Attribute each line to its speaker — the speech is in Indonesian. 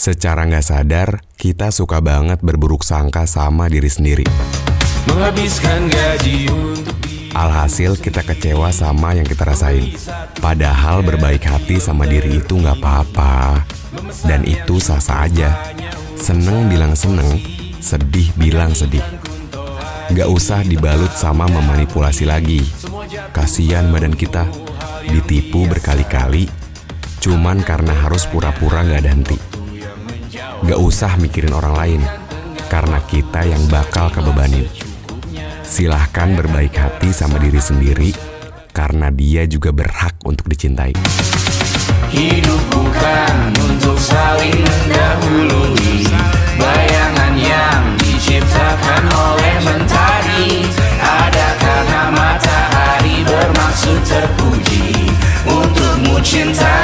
Speaker 1: Secara nggak sadar, kita suka banget berburuk sangka sama diri sendiri.
Speaker 2: Menghabiskan gaji untuk
Speaker 1: Alhasil kita kecewa sama yang kita rasain. Padahal berbaik hati sama diri itu nggak apa-apa. Dan itu sah-sah aja. Seneng bilang seneng, sedih bilang sedih. Nggak usah dibalut sama memanipulasi lagi. Kasian badan kita, ditipu berkali-kali, cuman karena harus pura-pura nggak ada henti. Gak usah mikirin orang lain, karena kita yang bakal kebebanin. Silahkan berbaik hati sama diri sendiri, karena dia juga berhak untuk dicintai.
Speaker 2: Hidup bukan untuk saling mendahului Bayangan yang diciptakan oleh mentari Adakah karena matahari bermaksud terpuji Untukmu cinta